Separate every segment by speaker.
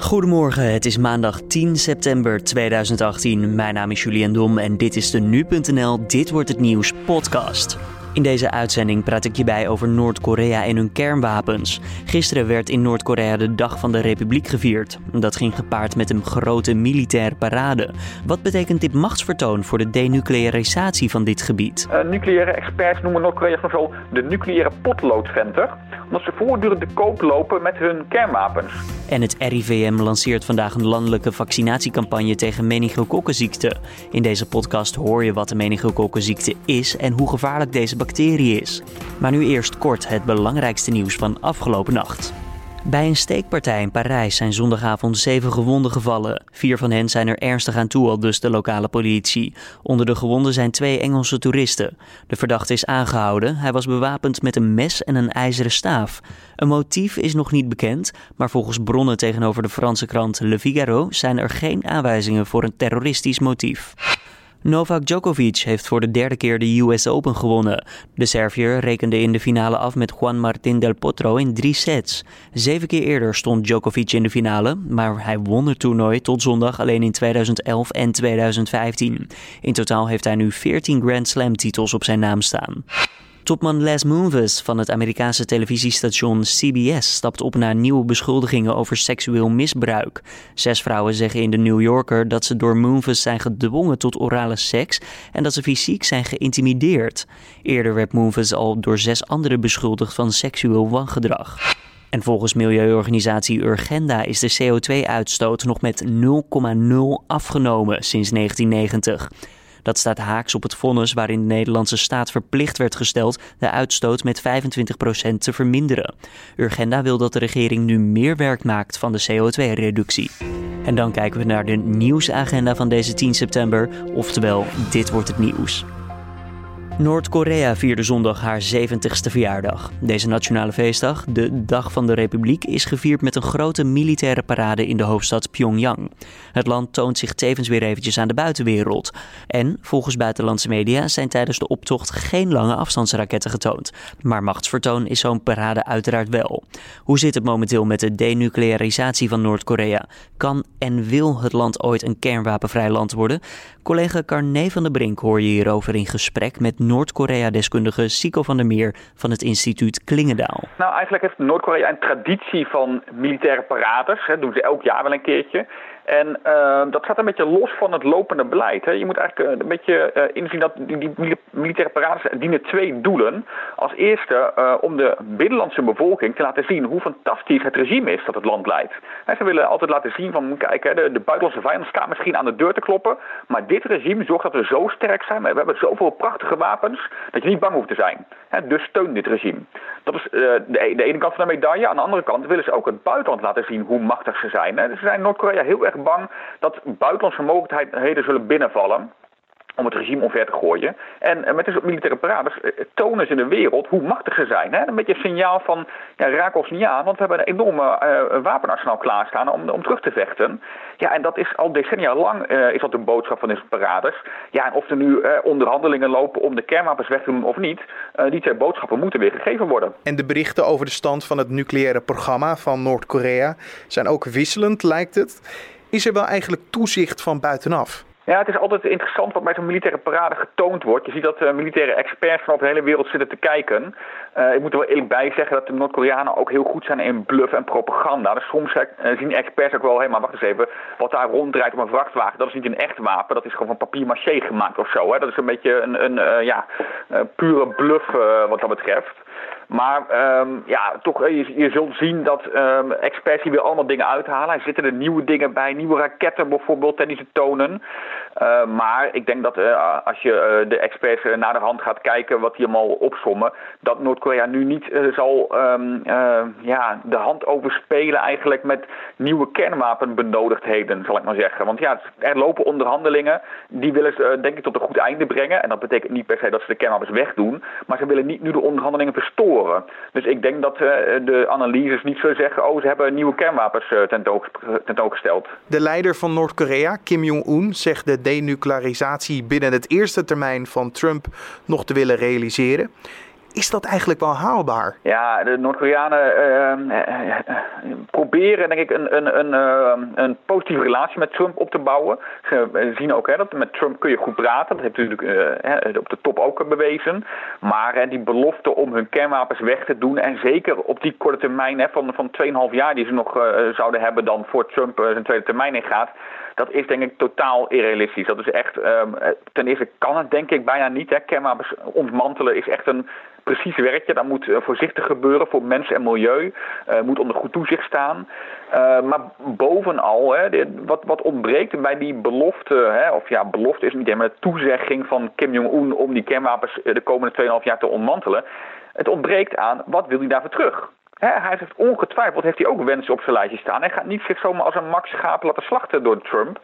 Speaker 1: Goedemorgen, het is maandag 10 september 2018. Mijn naam is Julian Dom en dit is de Nu.nl Dit Wordt Het Nieuws podcast. In deze uitzending praat ik je bij over Noord-Korea en hun kernwapens. Gisteren werd in Noord-Korea de Dag van de Republiek gevierd. Dat ging gepaard met een grote militaire parade. Wat betekent dit machtsvertoon voor de denuclearisatie van dit gebied?
Speaker 2: Uh, nucleaire experts noemen Noord-Korea van zo de nucleaire potloodventer, omdat ze voortdurend de koop lopen met hun kernwapens.
Speaker 1: En het RIVM lanceert vandaag een landelijke vaccinatiecampagne tegen meningokokkenziekte. In deze podcast hoor je wat de meningokokkenziekte is en hoe gevaarlijk deze Maar nu eerst kort het belangrijkste nieuws van afgelopen nacht. Bij een steekpartij in Parijs zijn zondagavond zeven gewonden gevallen. Vier van hen zijn er ernstig aan toe, al dus de lokale politie. Onder de gewonden zijn twee Engelse toeristen. De verdachte is aangehouden. Hij was bewapend met een mes en een ijzeren staaf. Een motief is nog niet bekend, maar volgens bronnen tegenover de Franse krant Le Figaro zijn er geen aanwijzingen voor een terroristisch motief. Novak Djokovic heeft voor de derde keer de US Open gewonnen. De Serviër rekende in de finale af met Juan Martín del Potro in drie sets. Zeven keer eerder stond Djokovic in de finale, maar hij won het toernooi tot zondag alleen in 2011 en 2015. In totaal heeft hij nu 14 Grand Slam titels op zijn naam staan. Topman Les Moonves van het Amerikaanse televisiestation CBS stapt op naar nieuwe beschuldigingen over seksueel misbruik. Zes vrouwen zeggen in de New Yorker dat ze door Moonves zijn gedwongen tot orale seks en dat ze fysiek zijn geïntimideerd. Eerder werd Moonves al door zes anderen beschuldigd van seksueel wangedrag. En volgens milieuorganisatie Urgenda is de CO2-uitstoot nog met 0,0 afgenomen sinds 1990. Dat staat haaks op het vonnis waarin de Nederlandse staat verplicht werd gesteld de uitstoot met 25% te verminderen. Urgenda wil dat de regering nu meer werk maakt van de CO2-reductie. En dan kijken we naar de nieuwsagenda van deze 10 september, oftewel dit wordt het nieuws. Noord-Korea vierde zondag haar 70ste verjaardag. Deze nationale feestdag, de Dag van de Republiek, is gevierd met een grote militaire parade in de hoofdstad Pyongyang. Het land toont zich tevens weer eventjes aan de buitenwereld. En volgens buitenlandse media zijn tijdens de optocht geen lange afstandsraketten getoond. Maar machtsvertoon is zo'n parade uiteraard wel. Hoe zit het momenteel met de denuclearisatie van Noord-Korea? Kan en wil het land ooit een kernwapenvrij land worden? Collega Carné van der Brink hoor je hierover in gesprek met Noord-Korea-deskundige Sico van der Meer van het instituut Klingendaal.
Speaker 2: Nou, eigenlijk heeft Noord-Korea een traditie van militaire parades. Dat doen ze elk jaar wel een keertje. En uh, dat gaat een beetje los van het lopende beleid. Hè. Je moet eigenlijk uh, een beetje uh, inzien dat die, die militaire parades dienen twee doelen. Als eerste om de binnenlandse bevolking te laten zien hoe fantastisch het regime is dat het land leidt. En ze willen altijd laten zien van, kijk, hè, de, de, buitenlandse vijand staat misschien aan de deur te kloppen. Maar dit regime zorgt dat we zo sterk zijn. We hebben zoveel prachtige wapens dat je niet bang hoeft te zijn. Dus steun dit regime. Dat is de, de, ene kant van de medaille. Aan de andere kant willen ze ook het buitenland laten zien hoe machtig ze zijn. Ze zijn Noord-Korea heel erg bang dat buitenlandse mogelijkheden zullen binnenvallen om het regime omver te gooien. En met deze militaire parades eh, tonen ze in de wereld hoe machtig ze zijn. Hè? Een beetje een signaal van, ja, raak ons niet aan, want we hebben een enorme uh, wapenarsenaal klaarstaan om, om terug te vechten. Ja, en dat is al decennia lang is dat de boodschap van deze parades. Ja, en of er nu onderhandelingen lopen om de kernwapens weg te doen of niet, die twee boodschappen moeten weer gegeven worden.
Speaker 3: En de berichten over de stand van het nucleaire programma van Noord-Korea zijn ook wisselend, lijkt het. Is er wel eigenlijk toezicht van buitenaf?
Speaker 2: Ja, het is altijd interessant wat bij zo'n militaire parade getoond wordt. Je ziet dat uh, militaire experts van over de hele wereld zitten te kijken. Uh, ik moet er wel eerlijk bij zeggen dat de Noord-Koreanen ook heel goed zijn in bluff en propaganda. Dus soms uh, zien experts ook wel, hé, maar wacht eens even, wat daar ronddraait op een vrachtwagen, dat is niet een echt wapen, dat is gewoon van papier maché gemaakt of zo. Hè? Dat is een beetje een, een ja, pure bluff wat dat betreft. Maar um, ja, toch, eh, je, je zult zien dat um, experts hier weer allemaal dingen uithalen. Er zitten er nieuwe dingen bij, nieuwe raketten bijvoorbeeld, die ze tonen. Uh, maar ik denk dat uh, als je uh, de experts naar de hand gaat kijken wat die allemaal opsommen, dat Noord-Korea nu niet zal um, ja, de hand overspelen eigenlijk met nieuwe kernwapenbenodigdheden, zal ik maar zeggen. Want ja, er lopen onderhandelingen, die willen ze denk ik tot een goed einde brengen. En dat betekent niet per se dat ze de kernwapens wegdoen, maar ze willen niet nu de onderhandelingen verstoren. Dus ik denk dat de analyses niet zullen zeggen... oh, ze hebben nieuwe kernwapens tentoongesteld.
Speaker 3: De leider van Noord-Korea, Kim Jong-un, zegt de denuclearisatie... binnen het eerste termijn van Trump nog te willen realiseren. is dat eigenlijk wel haalbaar?
Speaker 2: Ja, de Noord-Koreanen uh, proberen denk ik een, een, een, een positieve relatie met Trump op te bouwen. Ze zien ook hè, dat met Trump kun je goed praten. Dat heeft natuurlijk op de top ook bewezen. Maar die belofte om hun kernwapens weg te doen en zeker op die korte termijn hè, van, van 2,5 jaar die ze nog zouden hebben dan voor Trump zijn tweede termijn ingaat dat is denk ik totaal irrealistisch. Dat is echt, um, ten eerste kan het denk ik bijna niet. Hè. Kernwapens ontmantelen is echt een precies werkje. Dat moet uh, voorzichtig gebeuren voor mens en milieu. Uh, moet onder goed toezicht staan. Uh, maar bovenal, hè, wat, wat ontbreekt bij die belofte, hè, of ja, belofte is niet helemaal de toezegging van Kim Jong-un om die kernwapens de komende 2,5 jaar te ontmantelen. Het ontbreekt aan wat wil hij daarvoor terug? Hij heeft ongetwijfeld heeft hij ook wensen op zijn lijstje staan. Hij gaat niet zich zomaar als een max schaap laten slachten door Trump.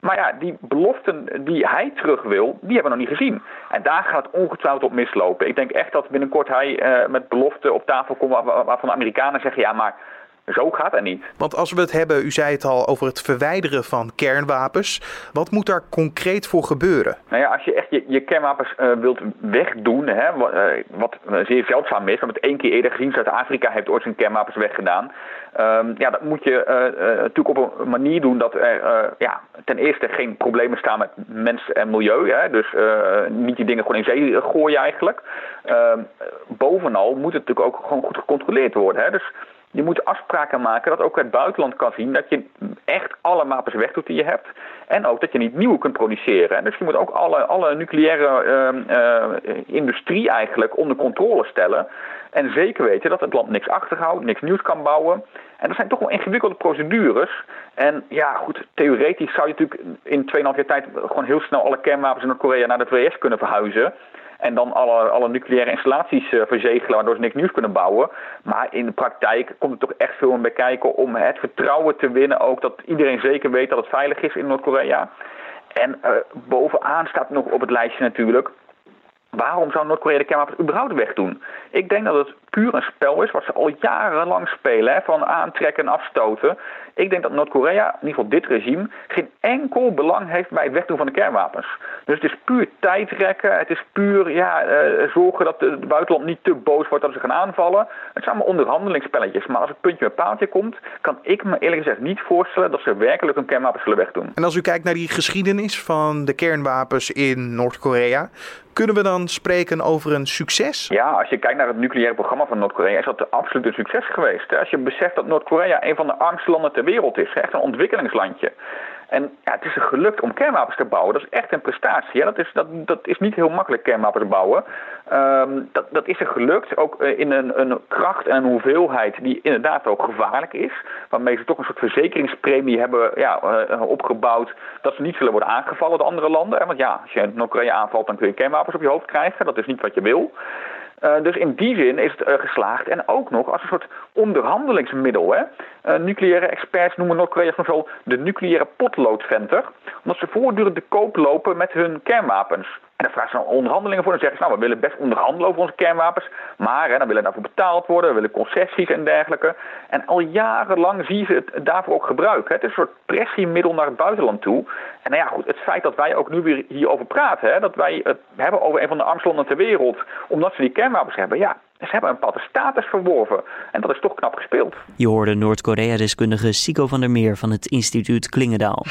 Speaker 2: Maar ja, die beloften die hij terug wil, die hebben we nog niet gezien. En daar gaat het ongetwijfeld op mislopen. Ik denk echt dat binnenkort hij uh, met beloften op tafel komt waarvan de Amerikanen zeggen... ja, maar zo gaat het niet.
Speaker 3: Want als we het hebben, u zei het al, over het verwijderen van kernwapens. Wat moet daar concreet voor gebeuren?
Speaker 2: Nou ja, als je echt je, je kernwapens uh, wilt wegdoen, hè, wat, uh, wat zeer zeldzaam is. We hebben het één keer eerder gezien. Zuid-Afrika heeft ooit zijn kernwapens weggedaan. Um, ja, dat moet je uh, natuurlijk op een manier doen dat er ja, ten eerste geen problemen staan met mens en milieu. Hè, dus niet die dingen gewoon in zee gooien eigenlijk. Ehm, bovenal moet het natuurlijk ook gewoon goed gecontroleerd worden. Hè. Dus je moet afspraken maken dat ook het buitenland kan zien dat je echt alle wapens wegdoet die je hebt. En ook dat je niet nieuwe kunt produceren. Dus je moet ook alle, alle nucleaire uh, industrie eigenlijk onder controle stellen. En zeker weten dat het land niks achterhoudt, niks nieuws kan bouwen. En dat zijn toch wel ingewikkelde procedures. En ja, goed, theoretisch zou je natuurlijk in 2,5 jaar tijd gewoon heel snel alle kernwapens in Noord-Korea naar de VS kunnen verhuizen. En dan alle, alle nucleaire installaties uh, verzegelen, waardoor ze niks nieuws kunnen bouwen. Maar in de praktijk komt er toch echt veel bij kijken om het vertrouwen te winnen. Ook dat iedereen zeker weet dat het veilig is in Noord-Korea. En uh, bovenaan staat nog op het lijstje natuurlijk Waarom zou Noord-Korea de kernwapens überhaupt wegdoen? Ik denk dat het puur een spel is wat ze al jarenlang spelen, hè, van aantrekken en afstoten. Ik denk dat Noord-Korea, in ieder geval dit regime, geen enkel belang heeft bij het wegdoen van de kernwapens. Dus het is puur tijdrekken, het is puur ja, uh, zorgen dat het buitenland niet te boos wordt dat ze gaan aanvallen. Het zijn allemaal onderhandelingsspelletjes, maar als het puntje bij paaltje komt, kan ik me eerlijk gezegd niet voorstellen dat ze werkelijk hun kernwapens zullen wegdoen.
Speaker 3: En als u kijkt naar die geschiedenis van de kernwapens in Noord-Korea, kunnen we dan spreken over een succes?
Speaker 2: Ja, als je kijkt naar het nucleaire programma van Noord-Korea, is dat absoluut een succes geweest. Als je beseft dat Noord-Korea een van de armste landen ter wereld is, echt een ontwikkelingslandje. En ja, het is er gelukt om kernwapens te bouwen. Dat is echt een prestatie. Dat, is, dat, dat is niet heel makkelijk, kernwapens bouwen. Um, dat, dat is er gelukt, ook eh, in een, een kracht en een hoeveelheid die inderdaad ook gevaarlijk is. Waarmee ze toch een soort verzekeringspremie hebben ja, uh, opgebouwd dat ze niet zullen worden aangevallen door andere landen. Want ja, als je Noord-Korea aanvalt, dan kun je kernwapens op je hoofd krijgen. Dat is niet wat je wil. Uh, dus in die zin is het uh, geslaagd. En ook nog als een soort onderhandelingsmiddel. Hè? Uh, nucleaire experts noemen Noord-Korea soms de nucleaire potloodventer. Omdat ze voortdurend de koop lopen met hun kernwapens. En dan vragen ze dan onderhandelingen voor. En zeggen ze, nou, we willen best onderhandelen over onze kernwapens. Maar hè, dan willen daarvoor betaald worden. We willen concessies en dergelijke. En al jarenlang zie je het daarvoor ook gebruiken. Het is een soort pressiemiddel naar het buitenland toe. En nou ja, goed, het feit dat wij ook nu weer hierover praten. Hè, dat wij het hebben over een van de armste landen ter wereld. Omdat ze die kernwapens hebben. Ja, ze hebben een bepaalde status verworven. En dat is toch knap gespeeld.
Speaker 1: Je hoorde Noord-Korea-deskundige Sico van der Meer van het instituut Klingendaal.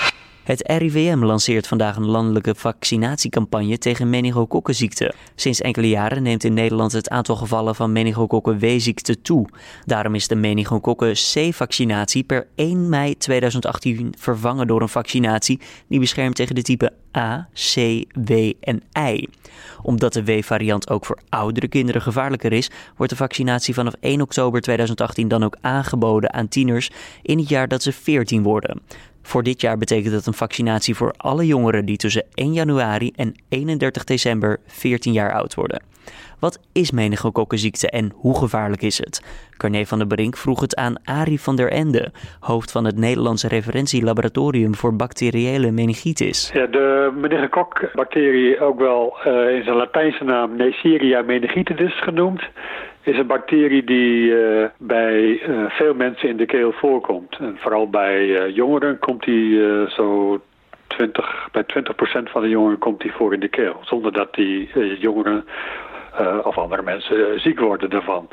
Speaker 1: Het RIVM lanceert vandaag een landelijke vaccinatiecampagne tegen meningokokkenziekte. Sinds enkele jaren neemt in Nederland het aantal gevallen van meningokokken W-ziekte toe. Daarom is de meningokokken C-vaccinatie per 1 mei 2018 vervangen door een vaccinatie die beschermt tegen de type A, C, W en I. Omdat de W-variant ook voor oudere kinderen gevaarlijker is, wordt de vaccinatie vanaf 1 oktober 2018 dan ook aangeboden aan tieners in het jaar dat ze 14 worden. Voor dit jaar betekent dat een vaccinatie voor alle jongeren die tussen 1 januari en 31 december 14 jaar oud worden. Wat is meningokokkenziekte en hoe gevaarlijk is het? Carne van der Brink vroeg het aan Arie van der Ende, hoofd van het Nederlandse referentielaboratorium voor bacteriële meningitis.
Speaker 4: Ja, de meningokokbacterie, ook wel uh, in zijn Latijnse naam Neisseria meningitidis genoemd, is een bacterie die uh, bij uh, veel mensen in de keel voorkomt. En vooral bij uh, jongeren komt die zo 20, bij 20% van de jongeren komt die voor in de keel. Zonder dat die jongeren of andere mensen ziek worden ervan.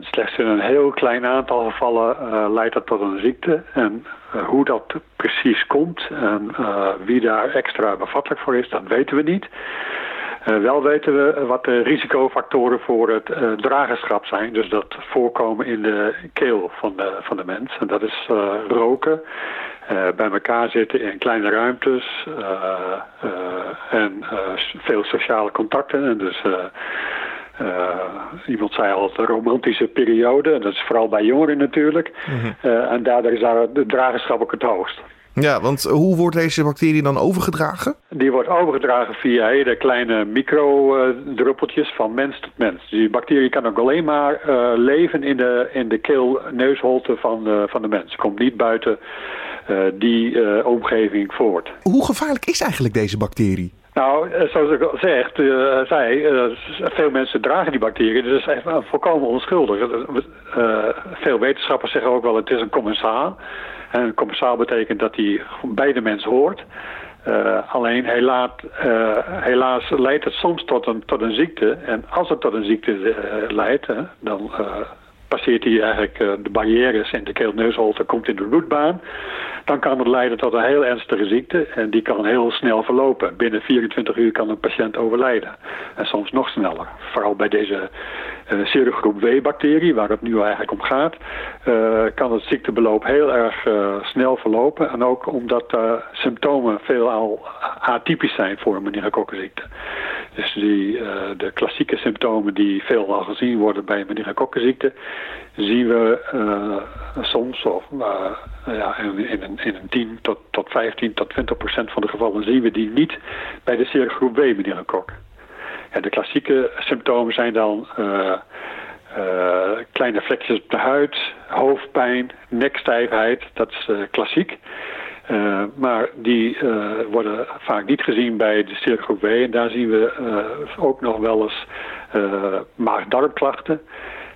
Speaker 4: slechts in een heel klein aantal gevallen leidt dat tot een ziekte. En hoe dat precies komt en wie daar extra bevattelijk voor is, dat weten we niet. Uh, wel weten we wat de risicofactoren voor het uh, dragerschap zijn. Dus dat voorkomen in de keel van de, van de mens. En dat is uh, roken, bij elkaar zitten in kleine ruimtes en veel sociale contacten. En dus iemand zei al, een romantische periode. En dat is vooral bij jongeren natuurlijk. Mhm. en daardoor is daar de dragerschap ook het hoogst.
Speaker 5: Ja, want hoe wordt deze bacterie dan overgedragen?
Speaker 4: Die wordt overgedragen via hele kleine microdruppeltjes van mens tot mens. Die bacterie kan ook alleen maar uh, leven in de, in de keel-neusholte van, de, van de mens. Komt niet buiten uh, die uh, omgeving voort.
Speaker 5: Hoe gevaarlijk is eigenlijk deze bacterie?
Speaker 4: Nou, zoals ik al zeg, uh, zei, veel mensen dragen die bacterie, dus het is echt volkomen onschuldig. veel wetenschappers zeggen ook wel, het is een commensaal. En commensaal betekent dat hij bij de mens hoort. Uh, alleen helaas, uh, helaas leidt het soms tot een, tot een ziekte. En als het tot een ziekte uh, leidt, dan passeert hij eigenlijk de barrières in de keelneusholte, komt in de bloedbaan. Dan kan het leiden tot een heel ernstige ziekte en die kan heel snel verlopen. Binnen 24 uur kan een patiënt overlijden. En soms nog sneller. Vooral bij deze uh, serogroep W-bacterie, waar het nu eigenlijk om gaat, uh, kan het ziektebeloop heel erg snel verlopen. En ook omdat symptomen veelal atypisch zijn voor een meningokokkenziekte. Dus die, de klassieke symptomen die veelal gezien worden bij meningokokkenziekte, zien we soms, of ja, in, in, een, in een 10 tot, tot 15 tot 20 procent van de gevallen zien we die niet bij de serogroep W meningokok. Ja, de klassieke symptomen zijn dan kleine vlekjes op de huid, hoofdpijn, nekstijfheid. Dat is uh, klassiek. maar die worden vaak niet gezien bij de serogroep W. En daar zien we ook nog wel eens maag-darmklachten.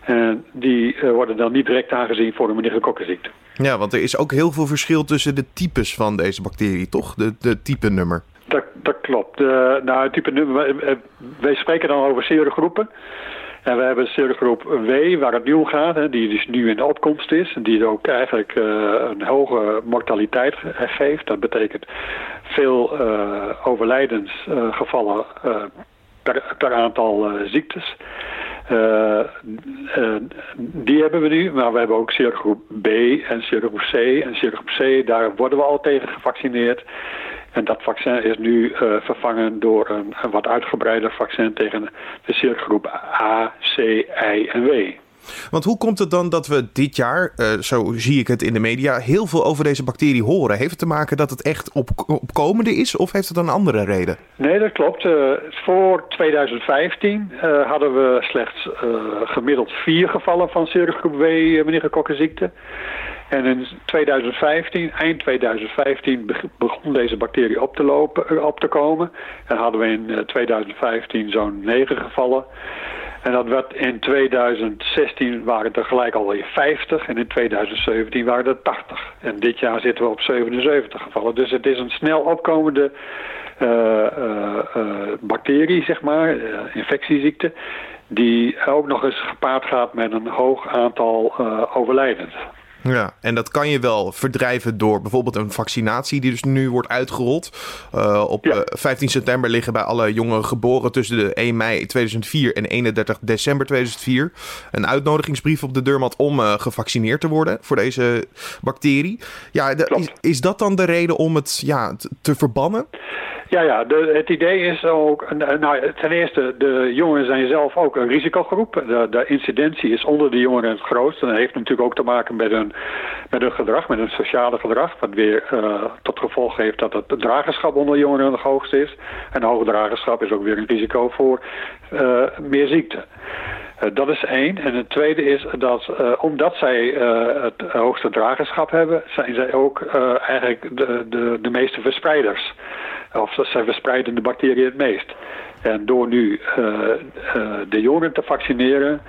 Speaker 4: En die worden dan niet direct aangezien voor een meningokokkenziekte.
Speaker 5: Ja, want er is ook heel veel verschil tussen de types van deze bacterie, toch? De, de type nummer.
Speaker 4: Dat, dat klopt. Nou, type nummer, eh, wij spreken dan over serogroepen. En we hebben serogroep W, waar het om gaat, hè, die dus nu in de opkomst is. En die ook eigenlijk uh, een hoge mortaliteit geeft. Dat betekent veel uh, overlijdensgevallen per, per, aantal ziektes. Die hebben we nu, maar we hebben ook serogroep B en serogroep C. En serogroep C, daar worden we al tegen gevaccineerd. En dat vaccin is nu uh, vervangen door een, een, wat uitgebreider vaccin tegen de serogroep A, C, I en W.
Speaker 5: Want hoe komt het dan dat we dit jaar, uh, zo zie ik het in de media, heel veel over deze bacterie horen? Heeft het te maken dat het echt op, opkomende is of heeft het een andere reden?
Speaker 4: Nee, dat klopt. Uh, voor 2015 uh, hadden we slechts gemiddeld vier gevallen van serogroep W meningokokkenziekte. En in 2015, eind 2015, begon deze bacterie op te, lopen, op te komen. En hadden we in 2015 zo'n negen gevallen. En dat werd in 2016 waren het er gelijk alweer 50 en in 2017 waren het 80. En dit jaar zitten we op 77 gevallen. Dus het is een snel opkomende uh, bacterie, zeg maar, infectieziekte, die ook nog eens gepaard gaat met een hoog aantal overlijdens.
Speaker 5: Ja, en dat kan je wel verdrijven door bijvoorbeeld een vaccinatie die dus nu wordt uitgerold. Uh, op ja. 15 eh, september liggen bij alle jongeren geboren tussen de 1 mei 2004 en 31 december 2004 een uitnodigingsbrief op de deurmat om uh, gevaccineerd te worden voor deze bacterie. Ja, is, is, dat dan de reden om het ja, te verbannen?
Speaker 4: Ja, ja de, het idee is ook, nou, ten eerste, de jongeren zijn zelf ook een risicogroep. De, de incidentie is onder de jongeren het grootst. En dat heeft natuurlijk ook te maken met hun, met hun gedrag, met hun sociale gedrag. Wat weer uh, tot gevolg heeft dat het dragerschap onder jongeren het hoogste is. En hoog dragerschap is ook weer een risico voor uh, meer ziekte. Uh, dat is één. En het tweede is dat omdat zij het hoogste dragerschap hebben, zijn zij ook eigenlijk de, de, de meeste verspreiders of zij verspreiden de bacteriën het meest. En door nu uh, uh, de jongeren te vaccineren,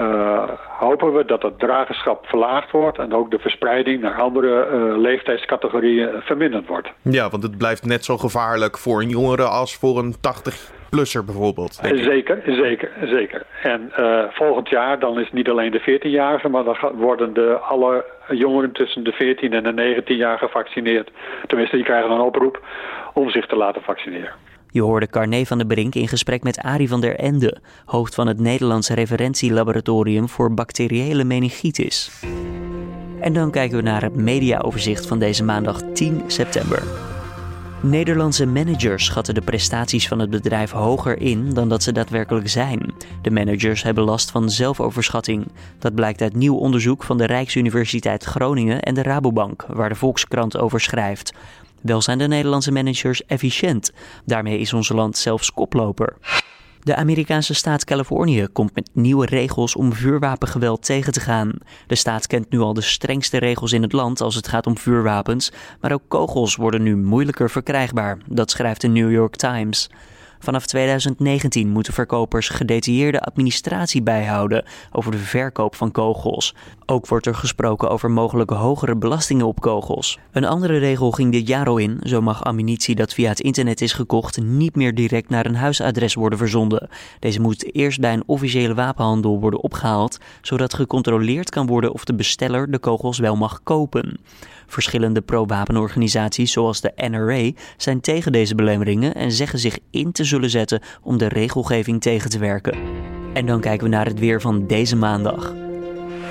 Speaker 4: uh, hopen we dat het dragerschap verlaagd wordt en ook de verspreiding naar andere leeftijdscategorieën verminderd wordt.
Speaker 5: Ja, want het blijft net zo gevaarlijk voor een jongere als voor een 80 plusser bijvoorbeeld.
Speaker 4: Zeker, zeker, zeker. En uh, volgend jaar dan is het niet alleen de 14-jarigen, maar dan worden de, alle jongeren tussen de 14 en de 19 jaar gevaccineerd. Tenminste, die krijgen een oproep om zich te laten vaccineren.
Speaker 1: Je hoorde Carné van der Brink in gesprek met Arie van der Ende, hoofd van het Nederlandse referentielaboratorium voor bacteriële meningitis. En dan kijken we naar het mediaoverzicht van deze maandag 10 september. Nederlandse managers schatten de prestaties van het bedrijf hoger in dan dat ze daadwerkelijk zijn. De managers hebben last van zelfoverschatting. Dat blijkt uit nieuw onderzoek van de Rijksuniversiteit Groningen en de Rabobank, waar de Volkskrant over schrijft. Wel zijn de Nederlandse managers efficiënt. Daarmee is ons land zelfs koploper. De Amerikaanse staat Californië komt met nieuwe regels om vuurwapengeweld tegen te gaan. De staat kent nu al de strengste regels in het land als het gaat om vuurwapens, maar ook kogels worden nu moeilijker verkrijgbaar. Dat schrijft de New York Times. Vanaf 2019 moeten verkopers gedetailleerde administratie bijhouden over de verkoop van kogels. Ook wordt er gesproken over mogelijke hogere belastingen op kogels. Een andere regel ging dit jaar al in. Zo mag ammunitie dat via het internet is gekocht niet meer direct naar een huisadres worden verzonden. Deze moet eerst bij een officiële wapenhandel worden opgehaald, zodat gecontroleerd kan worden of de besteller de kogels wel mag kopen. Verschillende pro-wapenorganisaties zoals de NRA zijn tegen deze belemmeringen en zeggen zich in te zullen zetten om de regelgeving tegen te werken. En dan kijken we naar het weer van deze maandag.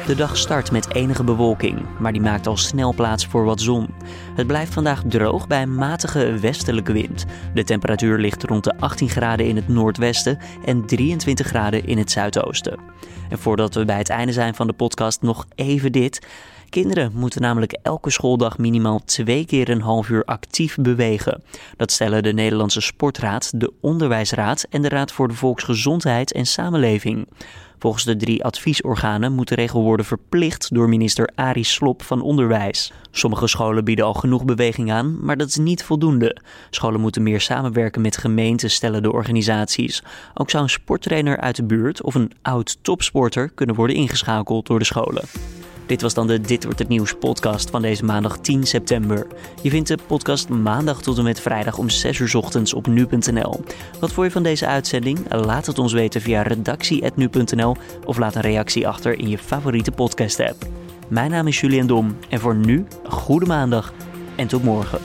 Speaker 1: De dag start met enige bewolking, maar die maakt al snel plaats voor wat zon. Het blijft vandaag droog bij een matige westelijke wind. De temperatuur ligt rond de 18 graden in het noordwesten en 23 graden in het zuidoosten. En voordat we bij het einde zijn van de podcast nog even dit. Kinderen moeten namelijk elke schooldag minimaal twee keer een half uur actief bewegen. Dat stellen de Nederlandse Sportraad, de Onderwijsraad en de Raad voor de Volksgezondheid en Samenleving. Volgens de drie adviesorganen moet de regel worden verplicht door minister Arie Slop van Onderwijs. Sommige scholen bieden al genoeg beweging aan, maar dat is niet voldoende. Scholen moeten meer samenwerken met gemeenten, stellen de organisaties. Ook zou een sporttrainer uit de buurt of een oud topsporter kunnen worden ingeschakeld door de scholen. Dit was dan de Dit wordt het nieuws podcast van deze maandag 10 september. Je vindt de podcast maandag tot en met vrijdag om 6 uur ochtends op nu.nl. Wat vond je van deze uitzending? Laat het ons weten via redactie.nu.nl of laat een reactie achter in je favoriete podcast app. Mijn naam is Julian Dom en voor nu, goede maandag en tot morgen.